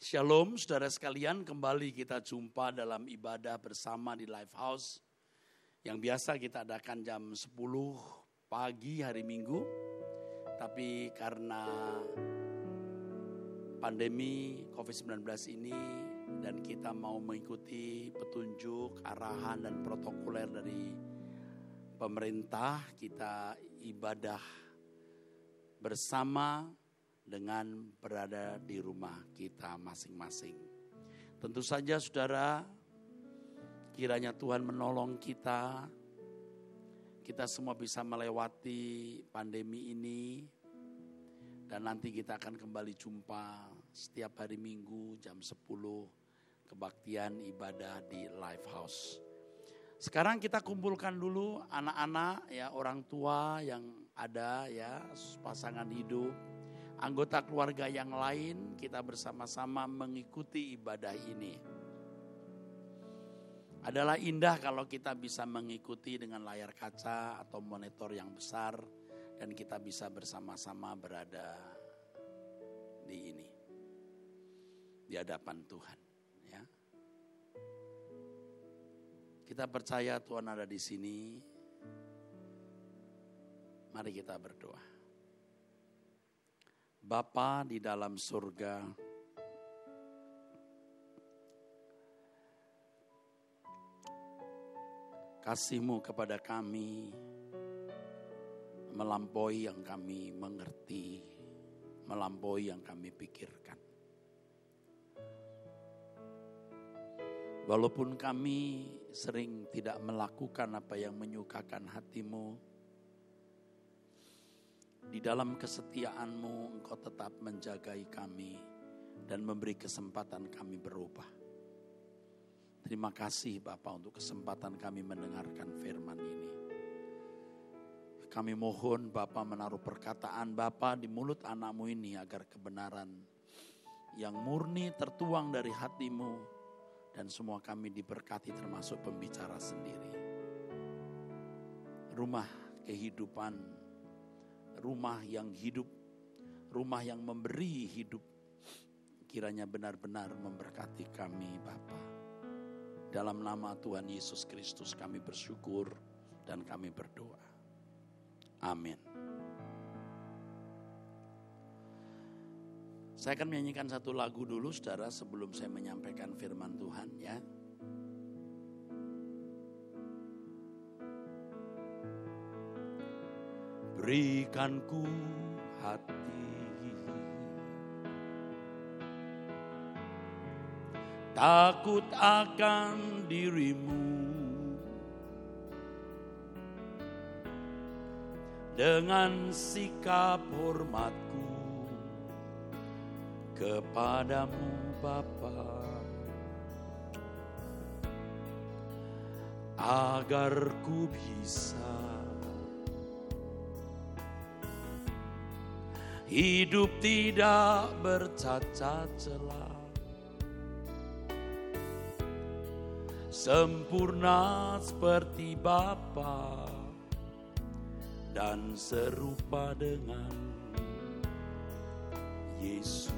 Shalom saudara sekalian, kembali kita jumpa dalam ibadah bersama di Live House. Yang biasa kita adakan jam 10 pagi hari Minggu. Tapi karena pandemi COVID-19 ini dan kita mau mengikuti petunjuk, arahan dan protokoler dari pemerintah, kita ibadah bersama dengan berada di rumah kita masing-masing. Tentu saja saudara, kiranya Tuhan menolong kita, kita semua bisa melewati pandemi ini, dan nanti kita akan kembali jumpa setiap hari Minggu jam 10 kebaktian ibadah di Live House. Sekarang kita kumpulkan dulu anak-anak ya orang tua yang ada ya pasangan hidup anggota keluarga yang lain, kita bersama-sama mengikuti ibadah ini. Adalah indah kalau kita bisa mengikuti dengan layar kaca atau monitor yang besar dan kita bisa bersama-sama berada di ini. Di hadapan Tuhan, ya. Kita percaya Tuhan ada di sini. Mari kita berdoa. Bapa di dalam surga, kasihmu kepada kami melampaui yang kami mengerti, melampaui yang kami pikirkan. Walaupun kami sering tidak melakukan apa yang menyukakan hatimu, di dalam kesetiaanmu engkau tetap menjagai kami dan memberi kesempatan kami berubah. Terima kasih Bapak untuk kesempatan kami mendengarkan firman ini. Kami mohon Bapak menaruh perkataan Bapak di mulut anakmu ini agar kebenaran yang murni tertuang dari hatimu dan semua kami diberkati termasuk pembicara sendiri. Rumah kehidupan rumah yang hidup, rumah yang memberi hidup. Kiranya benar-benar memberkati kami Bapa. Dalam nama Tuhan Yesus Kristus kami bersyukur dan kami berdoa. Amin. Saya akan menyanyikan satu lagu dulu saudara sebelum saya menyampaikan firman Tuhan ya. Berikanku hati. Takut akan dirimu. Dengan sikap hormatku kepadamu Bapa. Agar ku bisa hidup tidak bercacat celah. Sempurna seperti Bapa dan serupa dengan Yesus.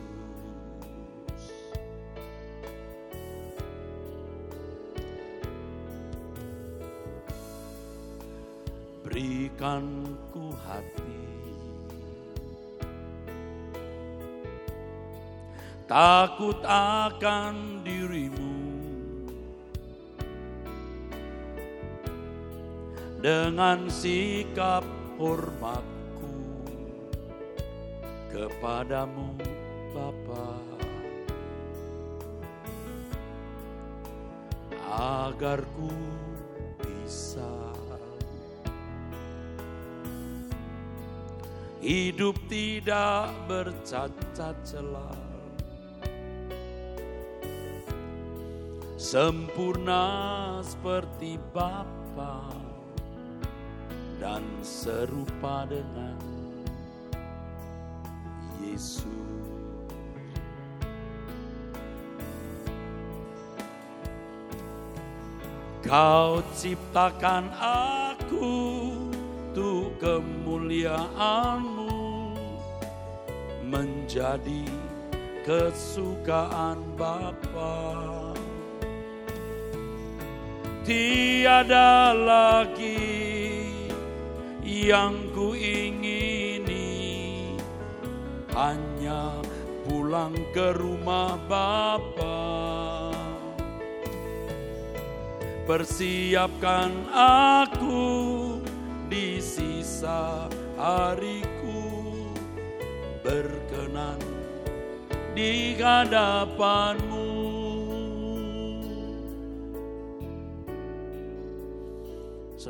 Berikan ku hati takut akan dirimu. Dengan sikap hormatku kepadamu Bapa. Agar ku bisa hidup tidak bercacat celah sempurna seperti Bapa dan serupa dengan Yesus. Kau ciptakan aku untuk kemuliaanmu menjadi kesukaan Bapa. Tiada lagi yang ku ingini hanya pulang ke rumah Bapa. Persiapkan aku di sisa hariku berkenan di hadapanmu.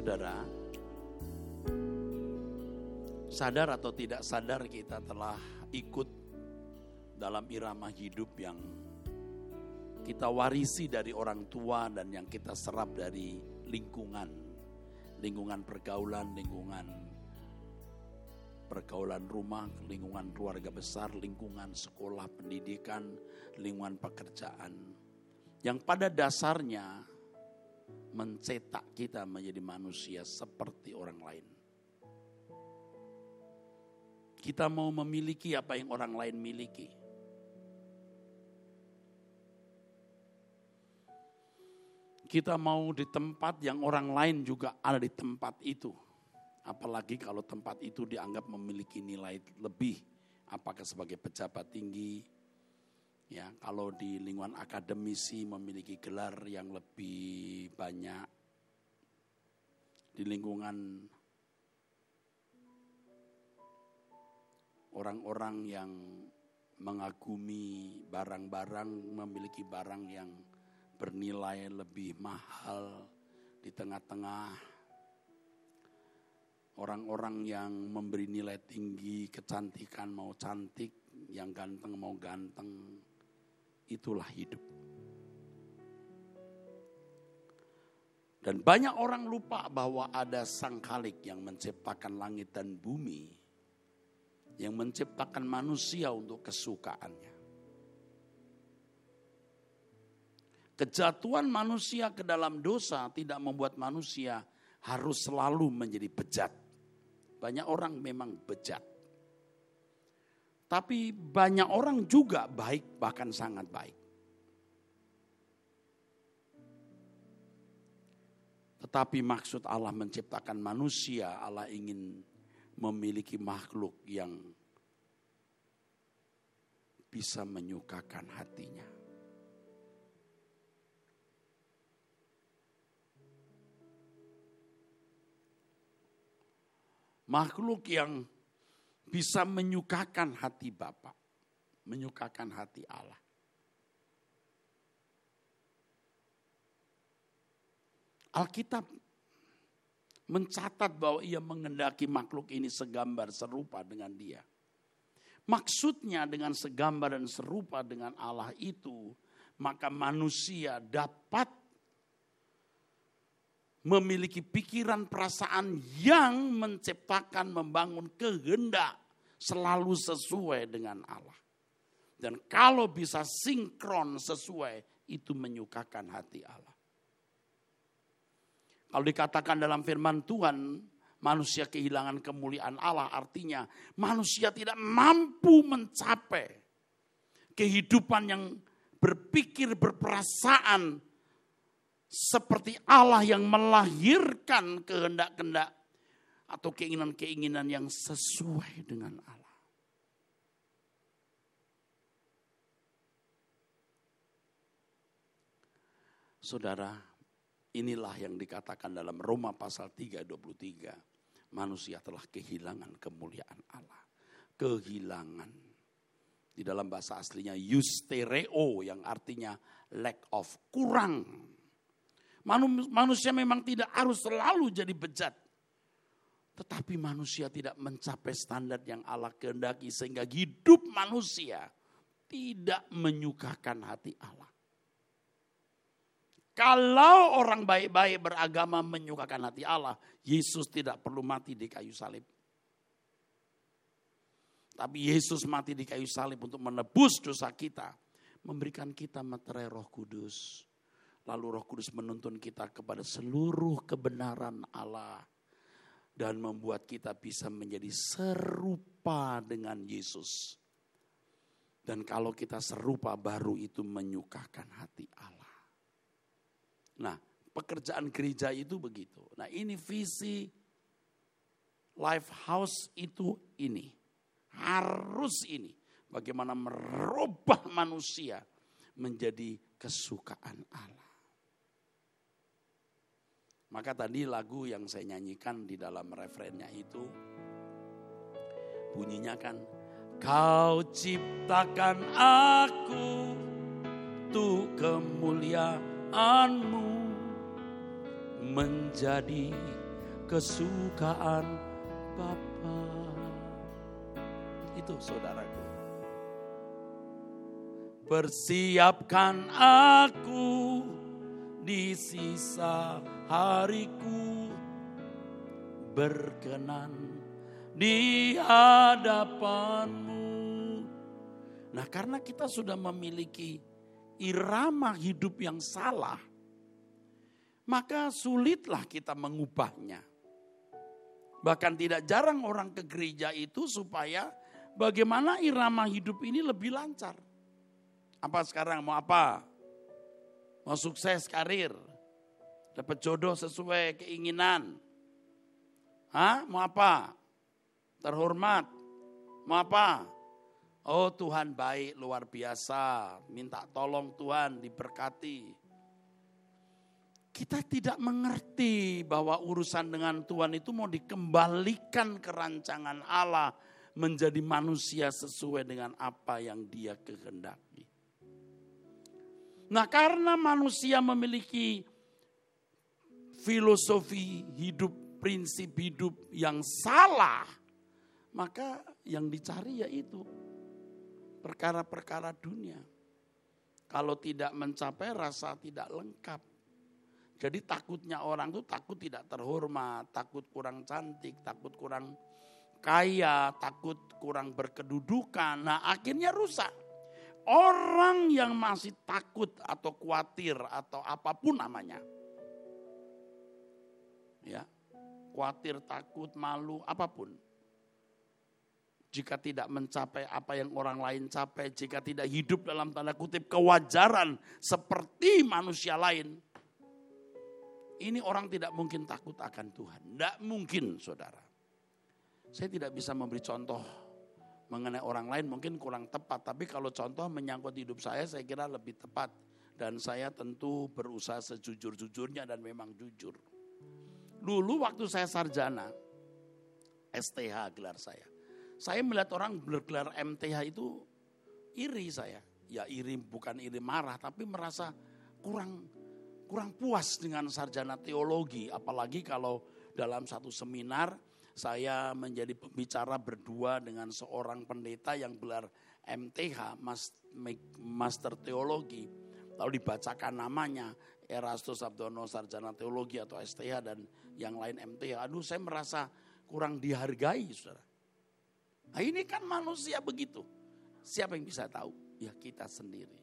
Saudara, sadar atau tidak sadar kita telah ikut dalam irama hidup yang kita warisi dari orang tua dan yang kita serap dari lingkungan, lingkungan pergaulan, lingkungan pergaulan rumah, lingkungan keluarga besar, lingkungan sekolah, pendidikan, lingkungan pekerjaan. Yang pada dasarnya mencetak kita menjadi manusia seperti orang lain. Kita mau memiliki apa yang orang lain miliki. Kita mau di tempat yang orang lain juga ada di tempat itu. Apalagi kalau tempat itu dianggap memiliki nilai lebih. Apakah sebagai pejabat tinggi, Ya, kalau di lingkungan akademisi memiliki gelar yang lebih banyak di lingkungan orang-orang yang mengagumi barang-barang memiliki barang yang bernilai lebih mahal di tengah-tengah. Orang-orang yang memberi nilai tinggi kecantikan mau cantik yang ganteng mau ganteng itulah hidup. Dan banyak orang lupa bahwa ada sang khalik yang menciptakan langit dan bumi. Yang menciptakan manusia untuk kesukaannya. Kejatuhan manusia ke dalam dosa tidak membuat manusia harus selalu menjadi bejat. Banyak orang memang bejat. Tapi banyak orang juga baik, bahkan sangat baik. Tetapi maksud Allah menciptakan manusia, Allah ingin memiliki makhluk yang bisa menyukakan hatinya. Makhluk yang bisa menyukakan hati Bapa, menyukakan hati Allah. Alkitab mencatat bahwa ia mengendaki makhluk ini segambar serupa dengan dia. Maksudnya dengan segambar dan serupa dengan Allah itu, maka manusia dapat memiliki pikiran perasaan yang menciptakan membangun kehendak selalu sesuai dengan Allah. Dan kalau bisa sinkron sesuai, itu menyukakan hati Allah. Kalau dikatakan dalam firman Tuhan, manusia kehilangan kemuliaan Allah, artinya manusia tidak mampu mencapai kehidupan yang berpikir, berperasaan seperti Allah yang melahirkan kehendak-kehendak atau keinginan-keinginan yang sesuai dengan Allah. Saudara, inilah yang dikatakan dalam Roma pasal 3 23. Manusia telah kehilangan kemuliaan Allah. Kehilangan. Di dalam bahasa aslinya eustereo yang artinya lack of, kurang. Manusia memang tidak harus selalu jadi bejat. Tetapi manusia tidak mencapai standar yang Allah kehendaki sehingga hidup manusia tidak menyukakan hati Allah. Kalau orang baik-baik beragama menyukakan hati Allah, Yesus tidak perlu mati di kayu salib. Tapi Yesus mati di kayu salib untuk menebus dosa kita, memberikan kita materai Roh Kudus. Lalu Roh Kudus menuntun kita kepada seluruh kebenaran Allah dan membuat kita bisa menjadi serupa dengan Yesus. Dan kalau kita serupa baru itu menyukakan hati Allah. Nah, pekerjaan gereja itu begitu. Nah, ini visi life house itu ini. Harus ini. Bagaimana merubah manusia menjadi kesukaan Allah. Maka tadi lagu yang saya nyanyikan di dalam referennya itu bunyinya kan Kau ciptakan aku tuh kemuliaanmu menjadi kesukaan Bapa. Itu saudaraku. Persiapkan aku di sisa hariku berkenan di hadapanmu Nah karena kita sudah memiliki irama hidup yang salah, maka sulitlah kita mengubahnya. Bahkan tidak jarang orang ke gereja itu supaya bagaimana irama hidup ini lebih lancar. Apa sekarang mau apa? Mau sukses karir, dapat jodoh sesuai keinginan. Hah? Mau apa? Terhormat. Mau apa? Oh Tuhan baik luar biasa, minta tolong Tuhan diberkati. Kita tidak mengerti bahwa urusan dengan Tuhan itu mau dikembalikan ke rancangan Allah menjadi manusia sesuai dengan apa yang dia kehendaki. Nah karena manusia memiliki filosofi hidup, prinsip hidup yang salah, maka yang dicari yaitu perkara-perkara dunia. Kalau tidak mencapai rasa tidak lengkap. Jadi takutnya orang itu takut tidak terhormat, takut kurang cantik, takut kurang kaya, takut kurang berkedudukan. Nah akhirnya rusak. Orang yang masih takut atau khawatir atau apa pun namanya. Ya, khawatir, takut, malu, apa pun jika tidak mencapai apa yang orang lain capai, jika tidak hidup dalam tanda kutip kewajaran seperti manusia lain, ini orang tidak mungkin takut akan Tuhan. Tidak mungkin saudara. Saya tidak bisa memberi contoh mengenai orang lain mungkin kurang tepat. Tapi kalau contoh menyangkut hidup saya saya kira lebih tepat. Dan saya tentu berusaha sejujur-jujurnya dan memang jujur. Dulu waktu saya sarjana, STH gelar saya saya melihat orang bergelar MTH itu iri saya. Ya iri bukan iri marah tapi merasa kurang kurang puas dengan sarjana teologi. Apalagi kalau dalam satu seminar saya menjadi pembicara berdua dengan seorang pendeta yang gelar MTH, Master Teologi. Lalu dibacakan namanya Erastus Abdono Sarjana Teologi atau STH dan yang lain MTH. Aduh saya merasa kurang dihargai saudara. Nah ini kan manusia begitu. Siapa yang bisa tahu? Ya kita sendiri.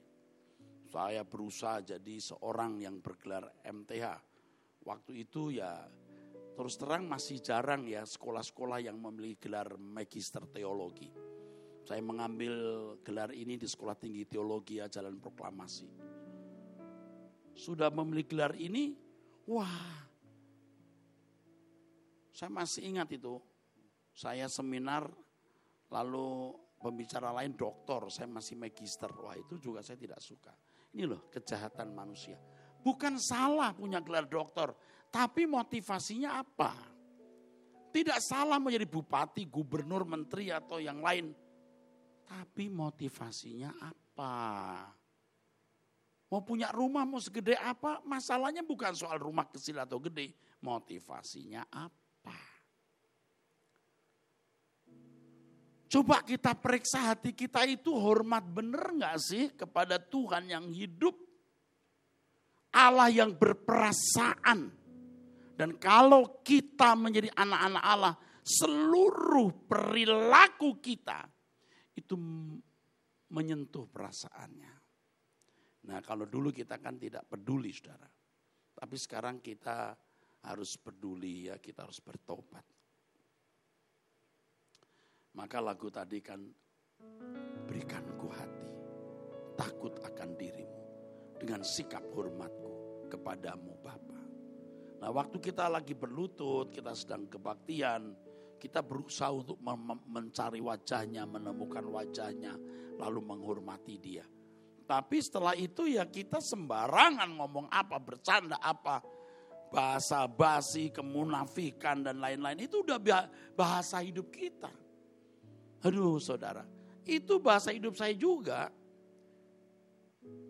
Saya berusaha jadi seorang yang bergelar MTH. Waktu itu ya terus terang masih jarang ya sekolah-sekolah yang memiliki gelar Magister Teologi. Saya mengambil gelar ini di Sekolah Tinggi Teologi ya Jalan Proklamasi. Sudah memiliki gelar ini, wah. Saya masih ingat itu. Saya seminar Lalu pembicara lain doktor, saya masih magister. Wah itu juga saya tidak suka. Ini loh kejahatan manusia. Bukan salah punya gelar doktor, tapi motivasinya apa? Tidak salah menjadi bupati, gubernur, menteri atau yang lain. Tapi motivasinya apa? Mau punya rumah mau segede apa? Masalahnya bukan soal rumah kecil atau gede. Motivasinya apa? Coba kita periksa hati kita itu hormat bener nggak sih kepada Tuhan yang hidup? Allah yang berperasaan. Dan kalau kita menjadi anak-anak Allah, seluruh perilaku kita itu menyentuh perasaannya. Nah kalau dulu kita kan tidak peduli saudara. Tapi sekarang kita harus peduli ya, kita harus bertobat. Maka lagu tadi kan berikan ku hati, takut akan dirimu dengan sikap hormatku kepadamu Bapa. Nah waktu kita lagi berlutut, kita sedang kebaktian, kita berusaha untuk mencari wajahnya, menemukan wajahnya, lalu menghormati dia. Tapi setelah itu ya kita sembarangan ngomong apa, bercanda apa, bahasa basi, kemunafikan dan lain-lain. Itu udah bahasa hidup kita. Aduh saudara, itu bahasa hidup saya juga.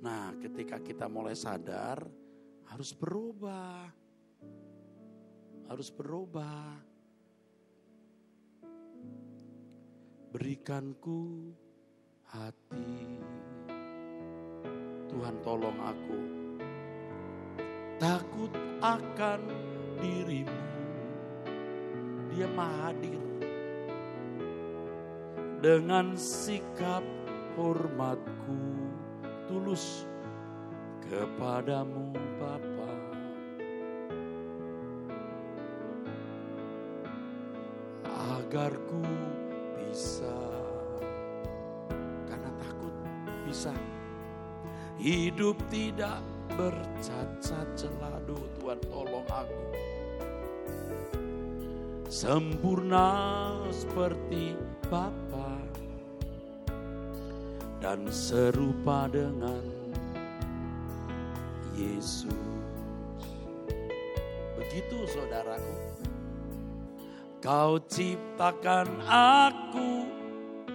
Nah ketika kita mulai sadar, harus berubah. Harus berubah. berikanku hati. Tuhan tolong aku. Takut akan dirimu. Dia maha hadir. Dengan sikap hormatku tulus kepadamu Agar ku bisa. Karena takut bisa. Hidup tidak bercacat celah Tuhan tolong aku. Sempurna seperti Bapa dan serupa dengan Yesus. Begitu saudaraku Kau ciptakan aku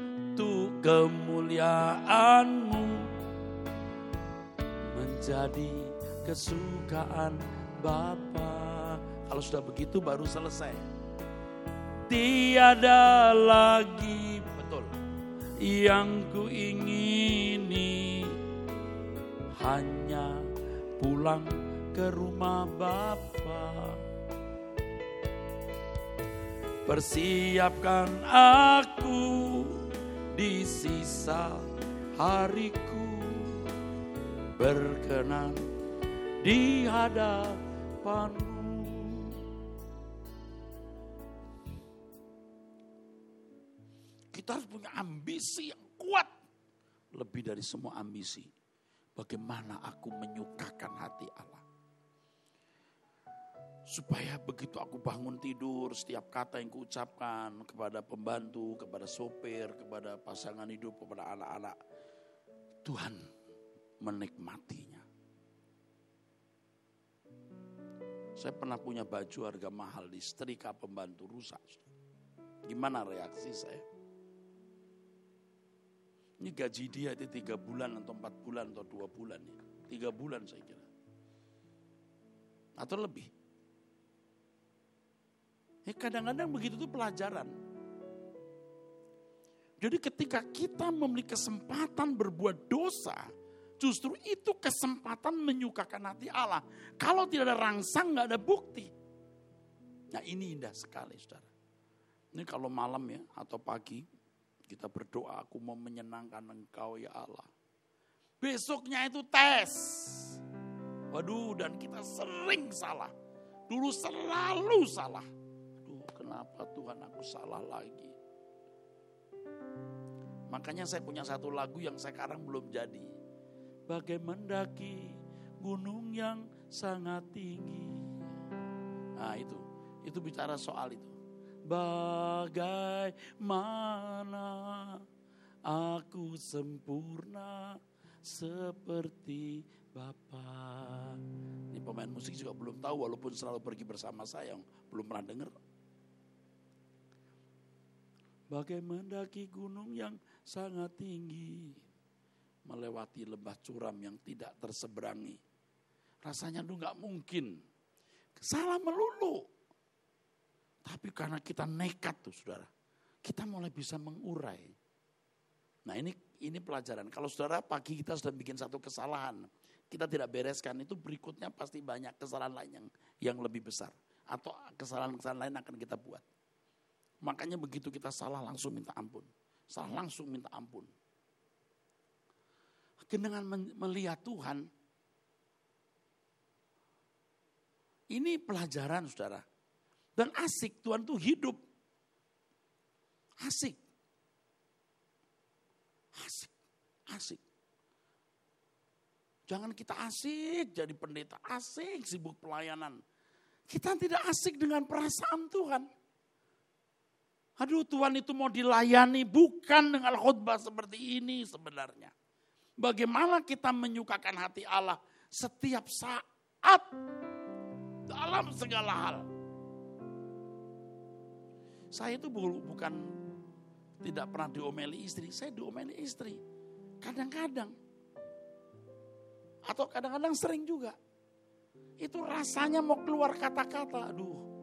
untuk kemuliaanmu menjadi kesukaan Bapa. Kalau sudah begitu baru selesai. Tiada lagi betul yang ku ingini hanya pulang ke rumah Bapak Persiapkan aku di sisa hariku berkenan di hadapanmu. Kita harus punya ambisi yang kuat. Lebih dari semua ambisi. Bagaimana aku menyukakan hati Allah. Supaya begitu aku bangun tidur, setiap kata yang kuucapkan kepada pembantu, kepada sopir, kepada pasangan hidup, kepada anak-anak. Tuhan menikmatinya. Saya pernah punya baju harga mahal di setrika pembantu rusak. Gimana reaksi saya? Ini gaji dia itu tiga bulan atau empat bulan atau dua bulan ya. Tiga bulan saya kira. Atau lebih. Ya kadang-kadang begitu itu pelajaran. Jadi ketika kita memiliki kesempatan berbuat dosa, justru itu kesempatan menyukakan hati Allah. Kalau tidak ada rangsang, nggak ada bukti. Nah ini indah sekali saudara. Ini kalau malam ya atau pagi, kita berdoa, aku mau menyenangkan engkau ya Allah. Besoknya itu tes. Waduh dan kita sering salah. Dulu selalu salah kenapa Tuhan aku salah lagi. Makanya saya punya satu lagu yang sekarang belum jadi. Bagai mendaki gunung yang sangat tinggi. Nah itu, itu bicara soal itu. Bagaimana aku sempurna seperti Bapa. Ini pemain musik juga belum tahu walaupun selalu pergi bersama saya, belum pernah dengar. Bagai mendaki gunung yang sangat tinggi. Melewati lembah curam yang tidak terseberangi. Rasanya itu nggak mungkin. Salah melulu. Tapi karena kita nekat tuh saudara. Kita mulai bisa mengurai. Nah ini ini pelajaran. Kalau saudara pagi kita sudah bikin satu kesalahan. Kita tidak bereskan itu berikutnya pasti banyak kesalahan lain yang, yang lebih besar. Atau kesalahan-kesalahan lain akan kita buat. Makanya begitu kita salah langsung minta ampun. Salah langsung minta ampun. Dengan melihat Tuhan, ini pelajaran saudara. Dan asik, Tuhan tuh hidup. Asik. Asik. Asik. Jangan kita asik jadi pendeta, asik sibuk pelayanan. Kita tidak asik dengan perasaan Tuhan. Aduh Tuhan itu mau dilayani bukan dengan khutbah seperti ini sebenarnya. Bagaimana kita menyukakan hati Allah setiap saat dalam segala hal. Saya itu bukan tidak pernah diomeli istri, saya diomeli istri. Kadang-kadang. Atau kadang-kadang sering juga. Itu rasanya mau keluar kata-kata, aduh.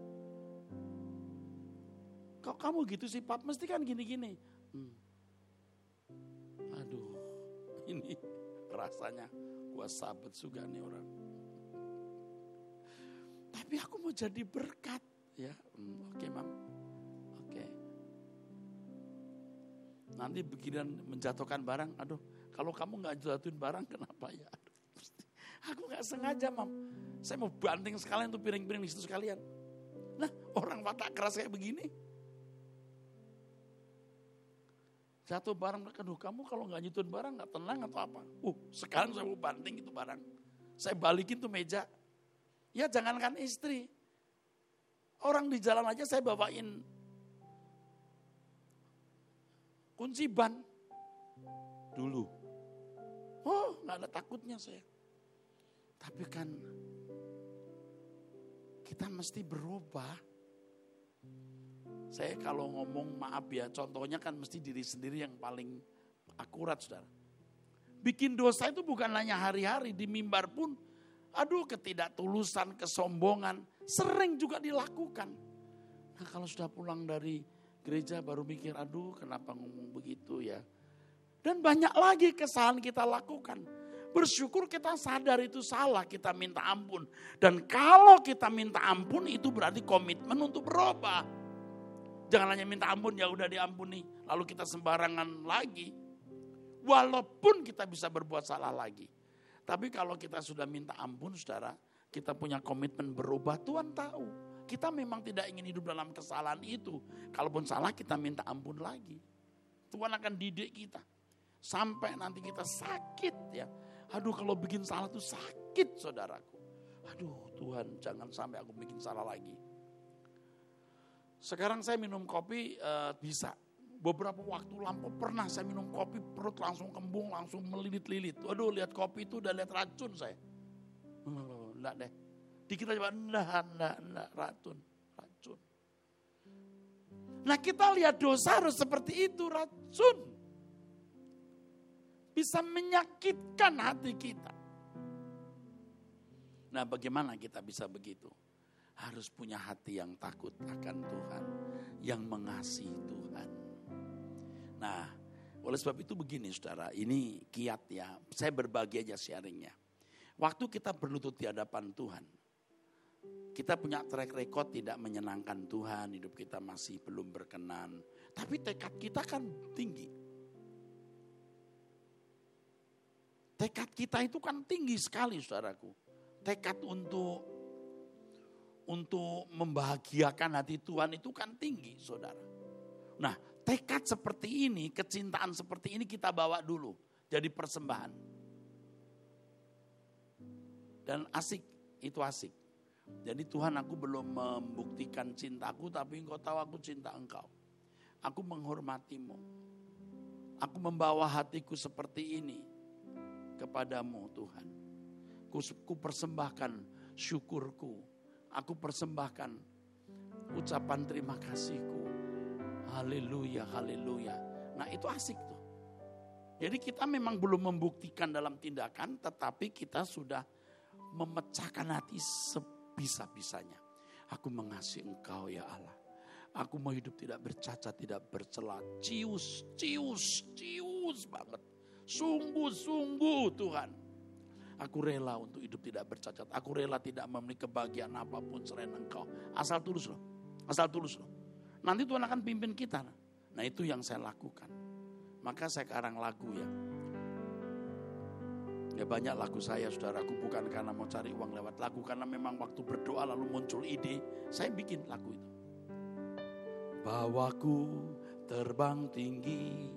Kok kamu gitu sih Pak? Mesti kan gini-gini. Hmm. Aduh, ini rasanya gua sahabat juga nih orang. Tapi aku mau jadi berkat ya. Hmm, Oke, okay, Mam. Oke. Okay. Nanti beginian menjatuhkan barang, aduh, kalau kamu nggak jatuhin barang kenapa ya? Aduh, aku nggak sengaja, Mam. Saya mau banting sekalian tuh piring-piring di situ sekalian. Nah, orang watak keras kayak begini. Jatuh barang, aduh kamu kalau nggak nyetun barang nggak tenang atau apa? Uh, sekarang saya mau banting itu barang. Saya balikin tuh meja. Ya jangankan istri. Orang di jalan aja saya bawain kunci ban. Dulu. Oh, nggak ada takutnya saya. Tapi kan kita mesti berubah. Saya kalau ngomong maaf ya, contohnya kan mesti diri sendiri yang paling akurat saudara. Bikin dosa itu bukan hanya hari-hari, di mimbar pun aduh ketidaktulusan, kesombongan, sering juga dilakukan. Nah kalau sudah pulang dari gereja baru mikir, aduh kenapa ngomong begitu ya. Dan banyak lagi kesalahan kita lakukan. Bersyukur kita sadar itu salah, kita minta ampun. Dan kalau kita minta ampun itu berarti komitmen untuk berubah. Jangan hanya minta ampun, ya udah diampuni. Lalu kita sembarangan lagi. Walaupun kita bisa berbuat salah lagi. Tapi kalau kita sudah minta ampun saudara, kita punya komitmen berubah, Tuhan tahu. Kita memang tidak ingin hidup dalam kesalahan itu. Kalaupun salah kita minta ampun lagi. Tuhan akan didik kita. Sampai nanti kita sakit ya Aduh kalau bikin salah tuh sakit saudaraku. Aduh Tuhan jangan sampai aku bikin salah lagi. Sekarang saya minum kopi uh, bisa. Beberapa waktu lampau pernah saya minum kopi perut langsung kembung, langsung melilit-lilit. Waduh lihat kopi itu udah lihat racun saya. enggak deh. Dikit aja, enggak, enggak, enggak, racun, racun. Nah kita lihat dosa harus seperti itu, racun bisa menyakitkan hati kita. Nah, bagaimana kita bisa begitu? Harus punya hati yang takut akan Tuhan, yang mengasihi Tuhan. Nah, oleh sebab itu begini saudara, ini kiat ya, saya berbagi aja sharingnya. Waktu kita berlutut di hadapan Tuhan, kita punya track record tidak menyenangkan Tuhan, hidup kita masih belum berkenan. Tapi tekad kita kan tinggi. Tekad kita itu kan tinggi sekali saudaraku. Tekad untuk untuk membahagiakan hati Tuhan itu kan tinggi saudara. Nah tekad seperti ini, kecintaan seperti ini kita bawa dulu. Jadi persembahan. Dan asik, itu asik. Jadi Tuhan aku belum membuktikan cintaku tapi engkau tahu aku cinta engkau. Aku menghormatimu. Aku membawa hatiku seperti ini kepadamu Tuhan. Ku, persembahkan syukurku. Aku persembahkan ucapan terima kasihku. Haleluya, haleluya. Nah itu asik tuh. Jadi kita memang belum membuktikan dalam tindakan, tetapi kita sudah memecahkan hati sebisa-bisanya. Aku mengasihi engkau ya Allah. Aku mau hidup tidak bercacat, tidak bercela. Cius, cius, cius banget. Sungguh-sungguh Tuhan. Aku rela untuk hidup tidak bercacat. Aku rela tidak memiliki kebahagiaan apa pun selain engkau. Asal tulus loh. Asal tulus loh. Nanti Tuhan akan pimpin kita. Nah itu yang saya lakukan. Maka saya karang lagu ya. Ya banyak lagu saya saudaraku bukan karena mau cari uang lewat lagu. Karena memang waktu berdoa lalu muncul ide. Saya bikin lagu itu. Bawaku terbang tinggi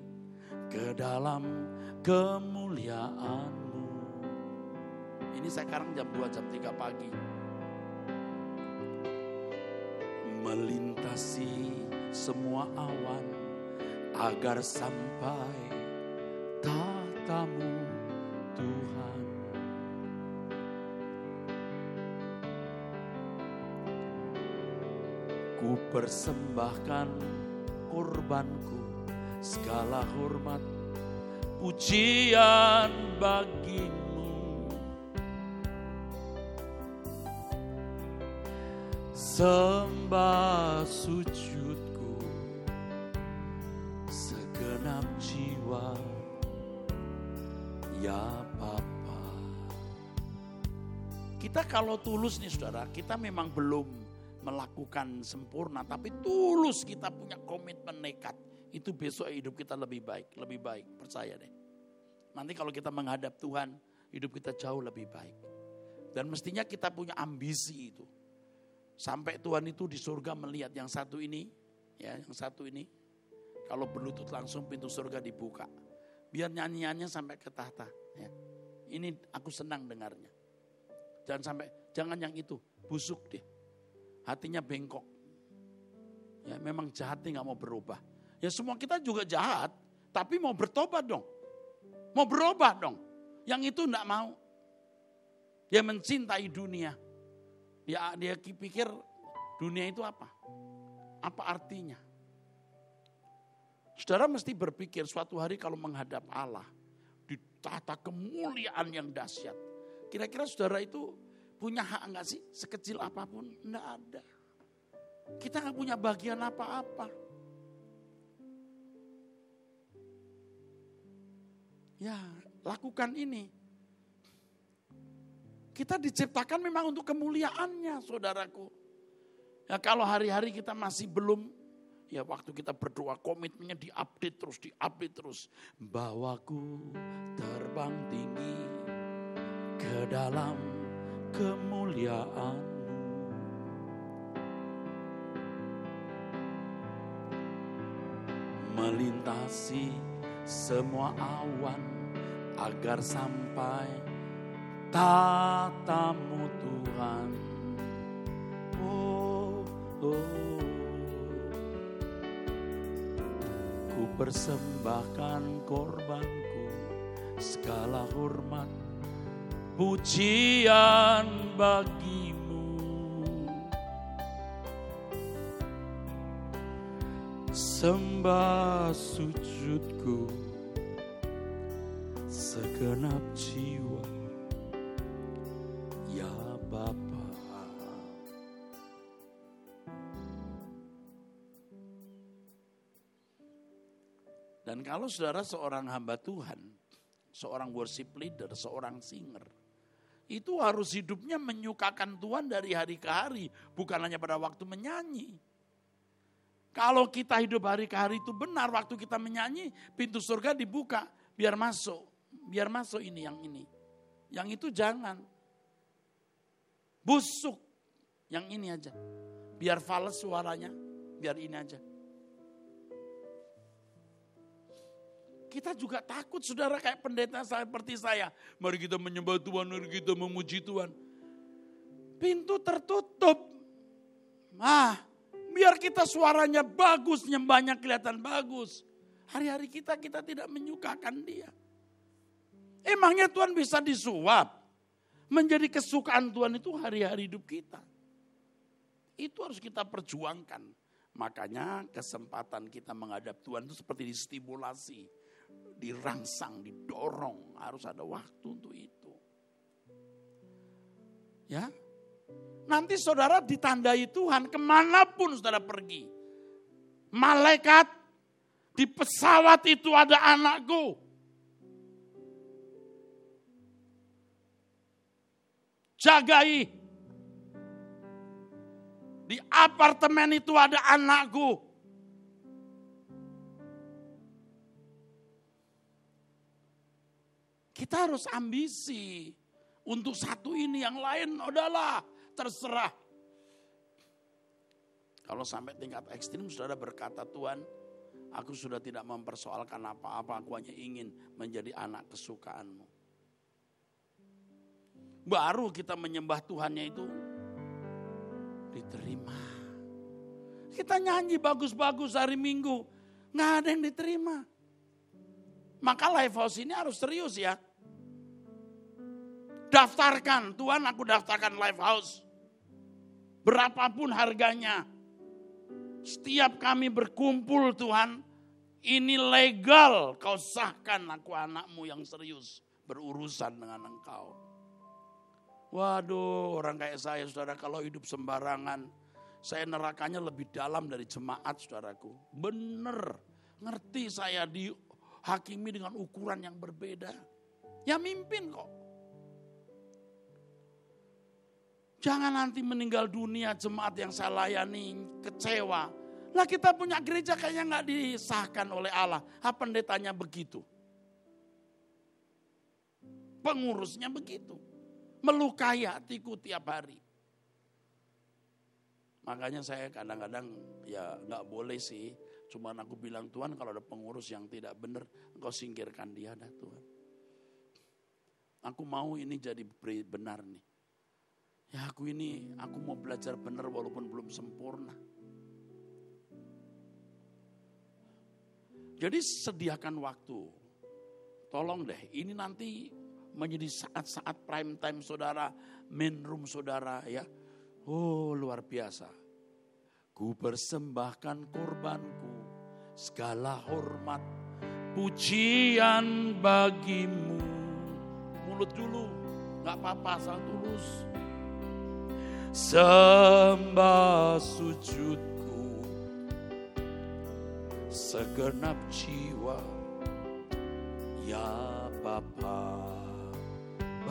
ke dalam kemuliaanmu. Ini sekarang jam 2, jam 3 pagi. Melintasi semua awan agar sampai tatamu Tuhan. Ku persembahkan korbanku segala hormat pujian bagimu sembah sujudku segenap jiwa ya Papa kita kalau tulus nih saudara kita memang belum melakukan sempurna tapi tulus kita punya komitmen nekat itu besok hidup kita lebih baik, lebih baik, percaya deh. Nanti kalau kita menghadap Tuhan, hidup kita jauh lebih baik. Dan mestinya kita punya ambisi itu. Sampai Tuhan itu di surga melihat yang satu ini, ya, yang satu ini, kalau berlutut langsung pintu surga dibuka. Biar nyanyiannya sampai ke tahta. Ya. Ini aku senang dengarnya. Jangan sampai, jangan yang itu, busuk deh. Hatinya bengkok. Ya, memang jahatnya nggak mau berubah Ya semua kita juga jahat, tapi mau bertobat dong. Mau berubah dong. Yang itu enggak mau. Dia mencintai dunia. Dia, dia pikir dunia itu apa? Apa artinya? Saudara mesti berpikir suatu hari kalau menghadap Allah. Di tata kemuliaan yang dahsyat. Kira-kira saudara itu punya hak enggak sih? Sekecil apa pun? Enggak ada. Kita enggak punya bagian apa-apa. Ya, lakukan ini. Kita diciptakan memang untuk kemuliaannya, saudaraku. Ya kalau hari-hari kita masih belum, ya waktu kita berdoa komitmennya diupdate terus, diupdate terus. Bawaku terbang tinggi ke dalam kemuliaan. Melintasi semua awan agar sampai tatamu Tuhan. Oh, oh. Ku persembahkan korbanku, segala hormat, pujian bagimu. Sembah sujudku segenap jiwa kalau saudara seorang hamba Tuhan, seorang worship leader, seorang singer, itu harus hidupnya menyukakan Tuhan dari hari ke hari, bukan hanya pada waktu menyanyi. Kalau kita hidup hari ke hari itu benar, waktu kita menyanyi, pintu surga dibuka, biar masuk biar masuk ini yang ini. Yang itu jangan. Busuk. Yang ini aja. Biar fals suaranya. Biar ini aja. Kita juga takut saudara kayak pendeta seperti saya. Mari kita menyembah Tuhan, mari kita memuji Tuhan. Pintu tertutup. Ah, biar kita suaranya bagus, nyembahnya kelihatan bagus. Hari-hari kita kita tidak menyukakan dia. Emangnya Tuhan bisa disuap? Menjadi kesukaan Tuhan itu hari-hari hidup kita. Itu harus kita perjuangkan. Makanya kesempatan kita menghadap Tuhan itu seperti distimulasi, dirangsang, didorong. Harus ada waktu untuk itu. Ya, Nanti saudara ditandai Tuhan ke mana pun saudara pergi. Malaikat di pesawat itu ada anakku. jagai. Di apartemen itu ada anakku. Kita harus ambisi untuk satu ini yang lain udahlah terserah. Kalau sampai tingkat ekstrim saudara berkata Tuhan, aku sudah tidak mempersoalkan apa-apa, aku hanya ingin menjadi anak kesukaanmu. baru kita menyembah Tuhannya itu diterima. Kita nyanyi bagus-bagus hari Minggu, nggak ada yang diterima. Maka live house ini harus serius ya. Daftarkan, Tuhan aku daftarkan live house. Berapapun harganya. Setiap kami berkumpul Tuhan, ini legal kau sahkan aku anakmu yang serius berurusan dengan engkau. Waduh, orang kayak saya, saudara, kalau hidup sembarangan, saya nerakanya lebih dalam dari jemaat, saudaraku. Bener, ngerti saya dihakimi dengan ukuran yang berbeda. Ya mimpin kok. Jangan nanti meninggal dunia jemaat yang saya layani kecewa. Lah kita punya gereja kayaknya nggak disahkan oleh Allah. Apa pendetanya begitu? Pengurusnya begitu melukai hatiku tiap hari. Makanya saya kadang-kadang ya nggak boleh sih. Cuman aku bilang Tuhan kalau ada pengurus yang tidak benar, engkau singkirkan dia dah Tuhan. Aku mau ini jadi benar nih. Ya aku ini, aku mau belajar benar walaupun belum sempurna. Jadi sediakan waktu. Tolong deh, ini nanti menjadi saat-saat prime time saudara, main room saudara ya. Oh luar biasa. Ku persembahkan korbanku, segala hormat, pujian bagimu. Mulut dulu, gak apa-apa asal tulus. Sembah sujudku, segenap jiwa, ya Bapak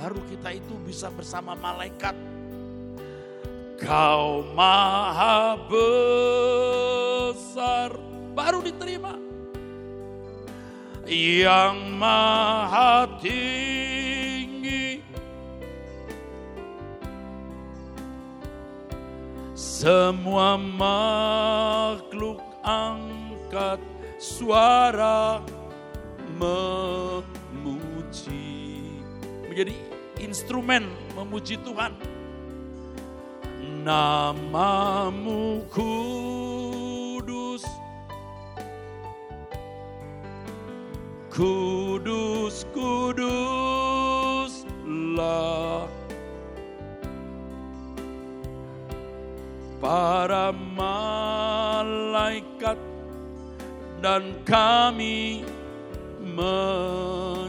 baru kita itu bisa bersama malaikat. Kau maha besar, baru diterima. Yang maha tinggi, semua makhluk angkat suara memuji menjadi instrumen memuji Tuhan. Namamu kudus, kudus, kuduslah. Para malaikat dan kami menyembah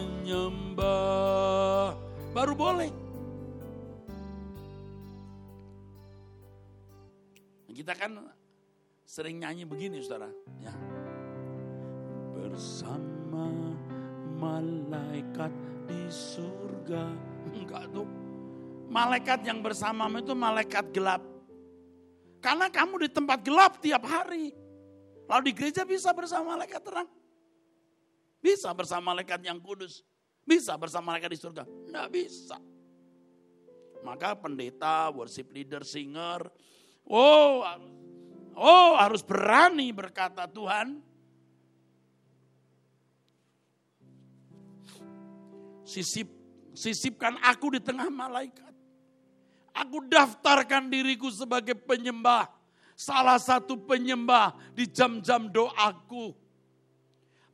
baru boleh. Kita kan sering nyanyi begini saudara. Ya. Bersama malaikat di surga. Enggak tuh. Malaikat yang bersamamu itu malaikat gelap. Karena kamu di tempat gelap tiap hari. Lalu di gereja bisa bersama malaikat terang. Bisa bersama malaikat yang kudus. Bisa bersama mereka di surga? Tidak bisa. Maka pendeta, worship leader, singer, oh, oh harus berani berkata Tuhan, sisip, sisipkan aku di tengah malaikat. Aku daftarkan diriku sebagai penyembah. Salah satu penyembah di jam-jam doaku.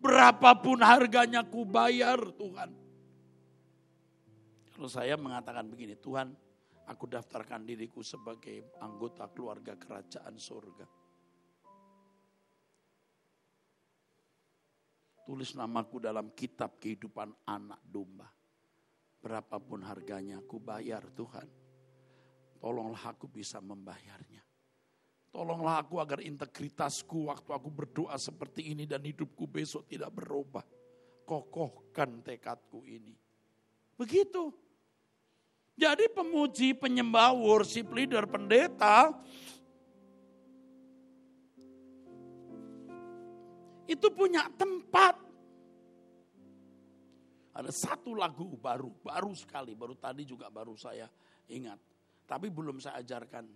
Berapapun harganya ku bayar Tuhan. Lalu saya mengatakan begini, Tuhan aku daftarkan diriku sebagai anggota keluarga kerajaan surga. Tulis namaku dalam kitab kehidupan anak domba. Berapapun harganya aku bayar Tuhan. Tolonglah aku bisa membayarnya. Tolonglah aku agar integritasku waktu aku berdoa seperti ini dan hidupku besok tidak berubah. Kokohkan tekadku ini. Begitu. Jadi pemuji, penyembah, worship leader, pendeta, itu punya tempat. Ada satu lagu baru, baru sekali, baru tadi juga baru saya ingat. Tapi belum saya ajarkan.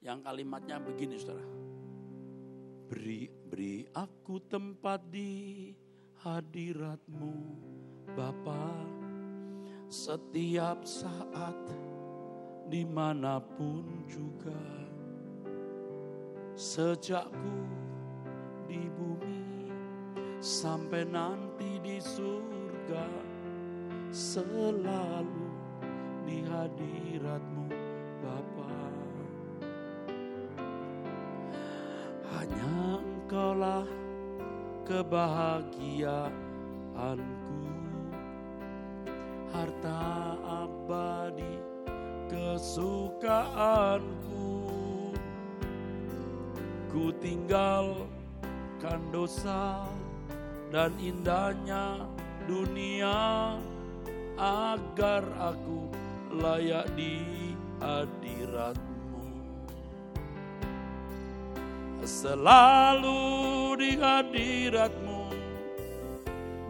Yang kalimatnya begini saudara. Beri, beri aku tempat di hadiratmu Bapak setiap saat di mana pun juga sejakku di bumi sampai nanti di surga. Selalu di hadiratmu Bapa. Hanya engkaulah kebahagiaanku. Harta abadi kesukaanku. Ku tinggalkan dosa dan indahnya dunia agar aku layak di hadiratmu selalu di hadiratmu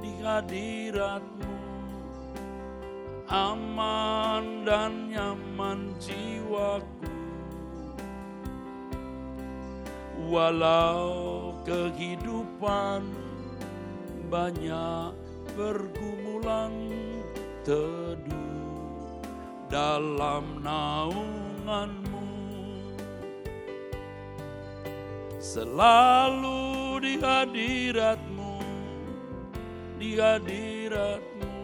di hadiratmu aman dan nyaman jiwaku. Walau kehidupan banyak pergumulan teduh dalam naunganmu. Selalu di hadiratmu, di hadiratmu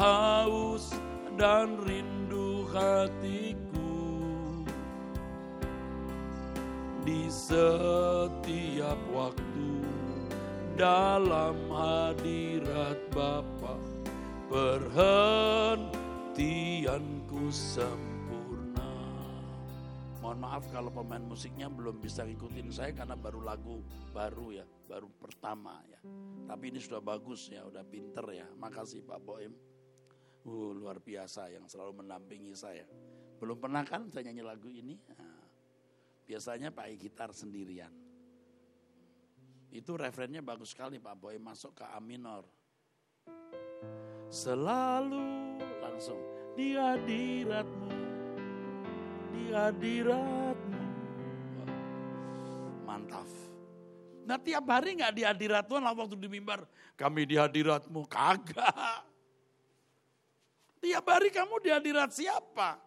haus dan rindu hatiku di setiap waktu dalam hadirat Bapa perhentianku sempurna. Mohon maaf kalau pemain musiknya belum bisa ngikutin saya karena baru lagu baru ya, baru pertama ya. Tapi ini sudah bagus ya, udah pinter ya. Makasih Pak Boem. Uh, luar biasa yang selalu mendampingi saya. Belum pernah kan saya nyanyi lagu ini? Nah, biasanya pakai gitar sendirian. Itu referennya bagus sekali Pak Boy masuk ke A minor. Selalu langsung di hadiratmu, di hadiratmu. Mantap. Nah tiap hari nggak di hadirat Tuhan lah waktu di mimbar. Kami di hadiratmu. Kagak. Tiap hari kamu di hadirat siapa?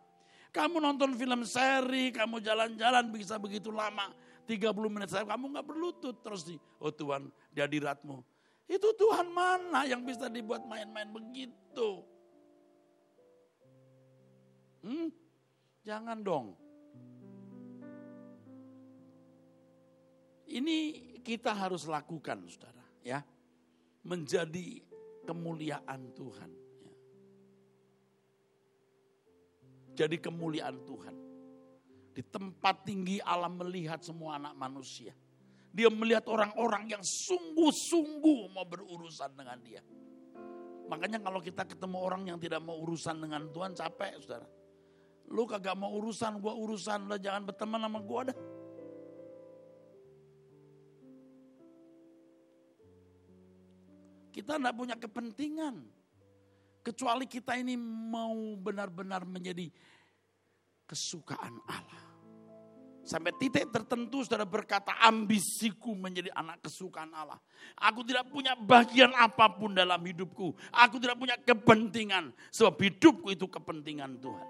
Kamu nonton film seri, kamu jalan-jalan bisa begitu lama. 30 menit saya kamu nggak berlutut terus di oh Tuhan di hadiratmu. Itu Tuhan mana yang bisa dibuat main-main begitu? Hmm? Jangan dong. Ini kita harus lakukan, saudara, ya, menjadi kemuliaan Tuhan. Jadi kemuliaan Tuhan. Di tempat tinggi Allah melihat semua anak manusia. Dia melihat orang-orang yang sungguh-sungguh mau berurusan dengan dia. Makanya kalau kita ketemu orang yang tidak mau urusan dengan Tuhan capek saudara. Lu kagak mau urusan, gua urusan. Lah jangan berteman sama gua dah. Kita tidak punya kepentingan Kecuali kita ini mau benar-benar menjadi kesukaan Allah. Sampai titik tertentu saudara berkata ambisiku menjadi anak kesukaan Allah. Aku tidak punya bagian apa pun dalam hidupku. Aku tidak punya kepentingan. Sebab hidupku itu kepentingan Tuhan.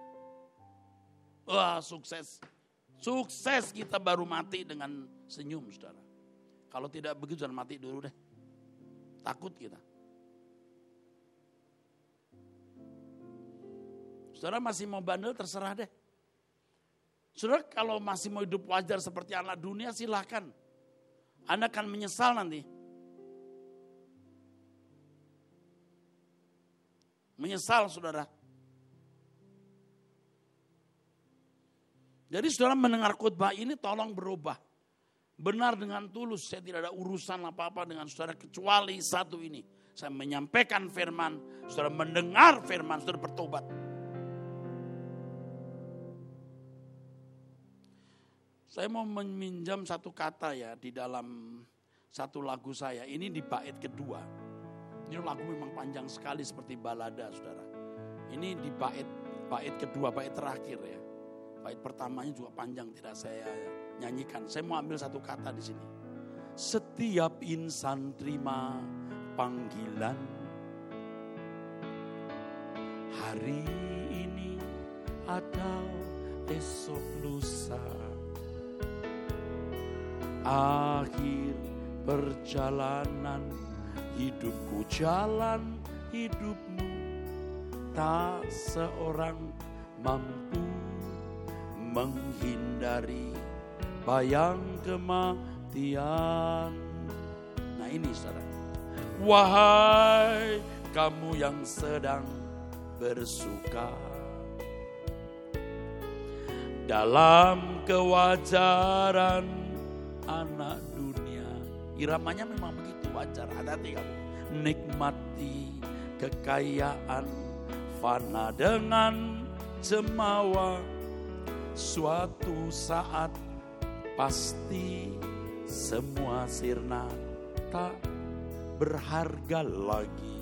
Wah sukses. Sukses kita baru mati dengan senyum saudara. Kalau tidak begitu jangan mati dulu deh. Takut kita. Saudara masih mau bandel terserah deh. Saudara kalau masih mau hidup wajar seperti anak dunia silahkan. Anda akan menyesal nanti. Menyesal saudara. Jadi saudara mendengar khotbah ini tolong berubah. Benar dengan tulus, saya tidak ada urusan apa-apa dengan saudara kecuali satu ini. Saya menyampaikan firman, saudara mendengar firman, saudara bertobat. Saya mau meminjam satu kata ya di dalam satu lagu saya. Ini di bait kedua. Ini lagu memang panjang sekali seperti balada saudara. Ini di bait bait kedua, bait terakhir ya. Bait pertamanya juga panjang tidak saya nyanyikan. Saya mau ambil satu kata di sini. Setiap insan terima panggilan hari ini atau esok lusa akhir perjalanan hidupku jalan hidupmu tak seorang mampu menghindari bayang kematian. Nah ini saudara. Wahai kamu yang sedang bersuka dalam kewajaran anak dunia. Iramanya memang begitu wajar. Hati-hati kamu. Nikmati kekayaan fana dengan jemawa suatu saat pasti semua sirna tak berharga lagi.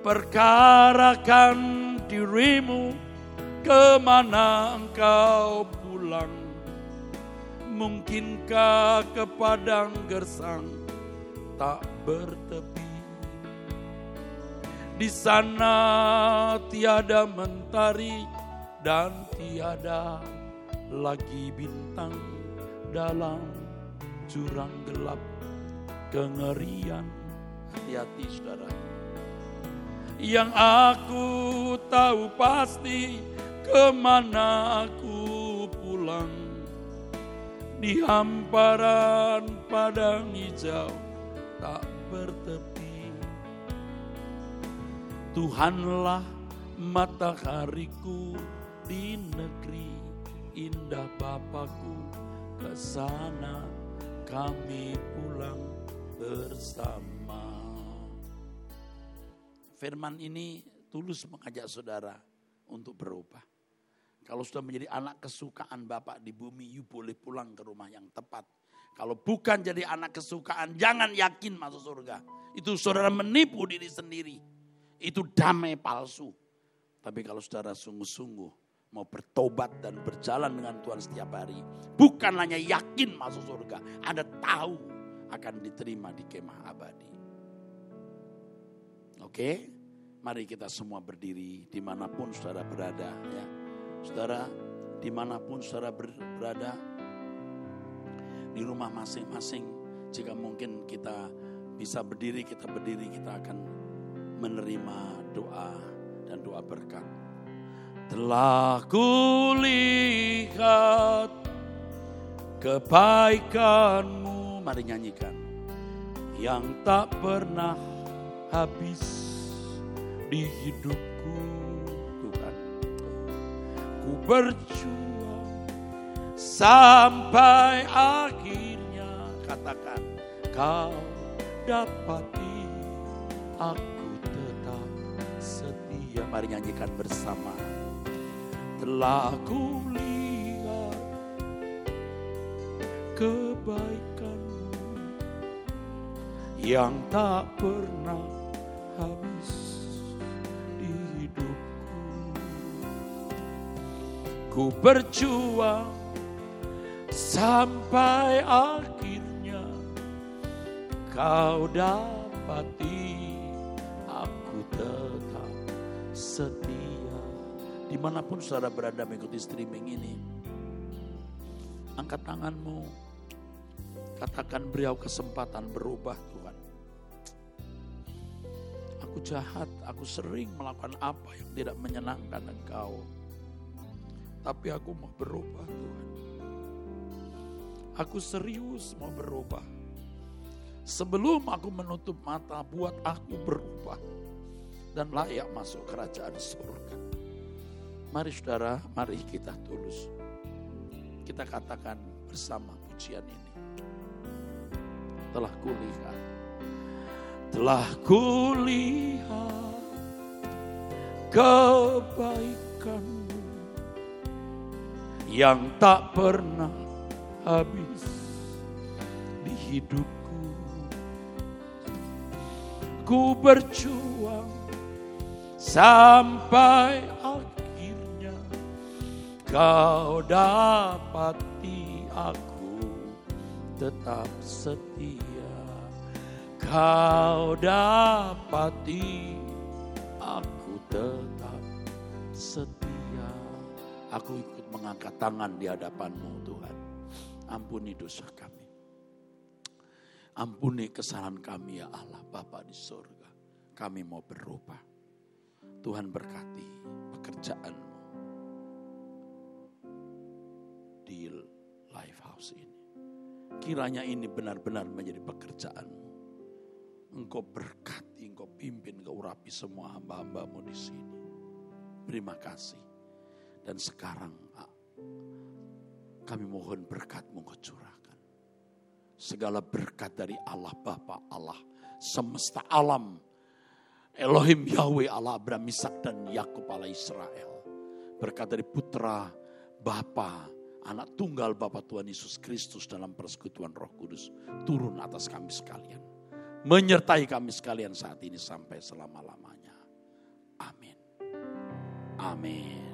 Perkarakan dirimu ke mana engkau pulang. Mungkinkah ke padang gersang tak bertepi. Di sana tiada mentari dan tiada lagi bintang dalam jurang gelap kengerian. Hati-hati saudara. Yang aku tahu pasti ke mana aku pulang. Di hamparan padang hijau tak bertepi. Tuhanlah matahariku di negeri indah Bapakku ke sana kami pulang bersama. Firman ini tulus mengajak saudara untuk berubah. Kalau sudah menjadi anak kesukaan Bapak di bumi, you boleh pulang ke rumah yang tepat. Kalau bukan jadi anak kesukaan, jangan yakin masuk surga. Itu saudara menipu diri sendiri. Itu damai palsu. Tapi kalau saudara sungguh-sungguh mau bertobat dan berjalan dengan Tuhan setiap hari. Bukan hanya yakin masuk surga, Anda tahu akan diterima di kemah abadi. Oke, mari kita semua berdiri di mana pun saudara berada. ya Saudara, di mana pun saudara berada, di rumah masing-masing, jika mungkin kita bisa berdiri, kita berdiri, kita akan menerima doa dan doa berkat. Telah kulihat kebaikanmu, mari nyanyikan, yang tak pernah habis di hidupku, berjuang sampai akhirnya, katakan, kau dapati aku tetap setia. Mari nyanyikan bersama. Telah kulihat kebaikanmu yang tak pernah habis Ku berjuang sampai akhirnya kau dapati aku tetap setia di mana pun saudara berada mengikuti streaming ini. Angkat tanganmu, katakan beliau kesempatan berubah Tuhan. Aku jahat, aku sering melakukan apa yang tidak menyenangkan engkau. Tapi aku mau berubah Tuhan. Aku serius mau berubah. Sebelum aku menutup mata, buat aku berubah. Dan layak masuk kerajaan surga. Mari saudara, mari kita tulus. Kita katakan bersama pujian ini. Telah kulihat. Telah kulihat kebaikanmu yang tak pernah habis di hidupku. Ku berjuang sampai akhirnya kau dapati aku tetap setia. Kau dapati tetap setia. Aku ikut mengangkat tangan di hadapanmu Tuhan. Ampuni dosa kami. Ampuni kesalahan kami ya Allah Bapa di surga. Kami mau berubah. Tuhan berkati pekerjaanmu di life house ini. Kiranya ini benar-benar menjadi pekerjaanmu. Engkau berkati, engkau pimpin, engkau urapi semua hamba-hambamu di sini. Terima kasih. Dan sekarang kami mohon berkatmu kau curahkan. Segala berkat dari Allah Bapa Allah semesta alam. Elohim Yahweh Allah Abraham, Ishak dan Yakub Allah Israel. Berkat dari putra, Bapa, anak tunggal Bapa Tuhan Yesus Kristus dalam persekutuan Roh Kudus turun atas kami sekalian. Menyertai kami sekalian saat ini sampai selama-lamanya. Amin. Amin.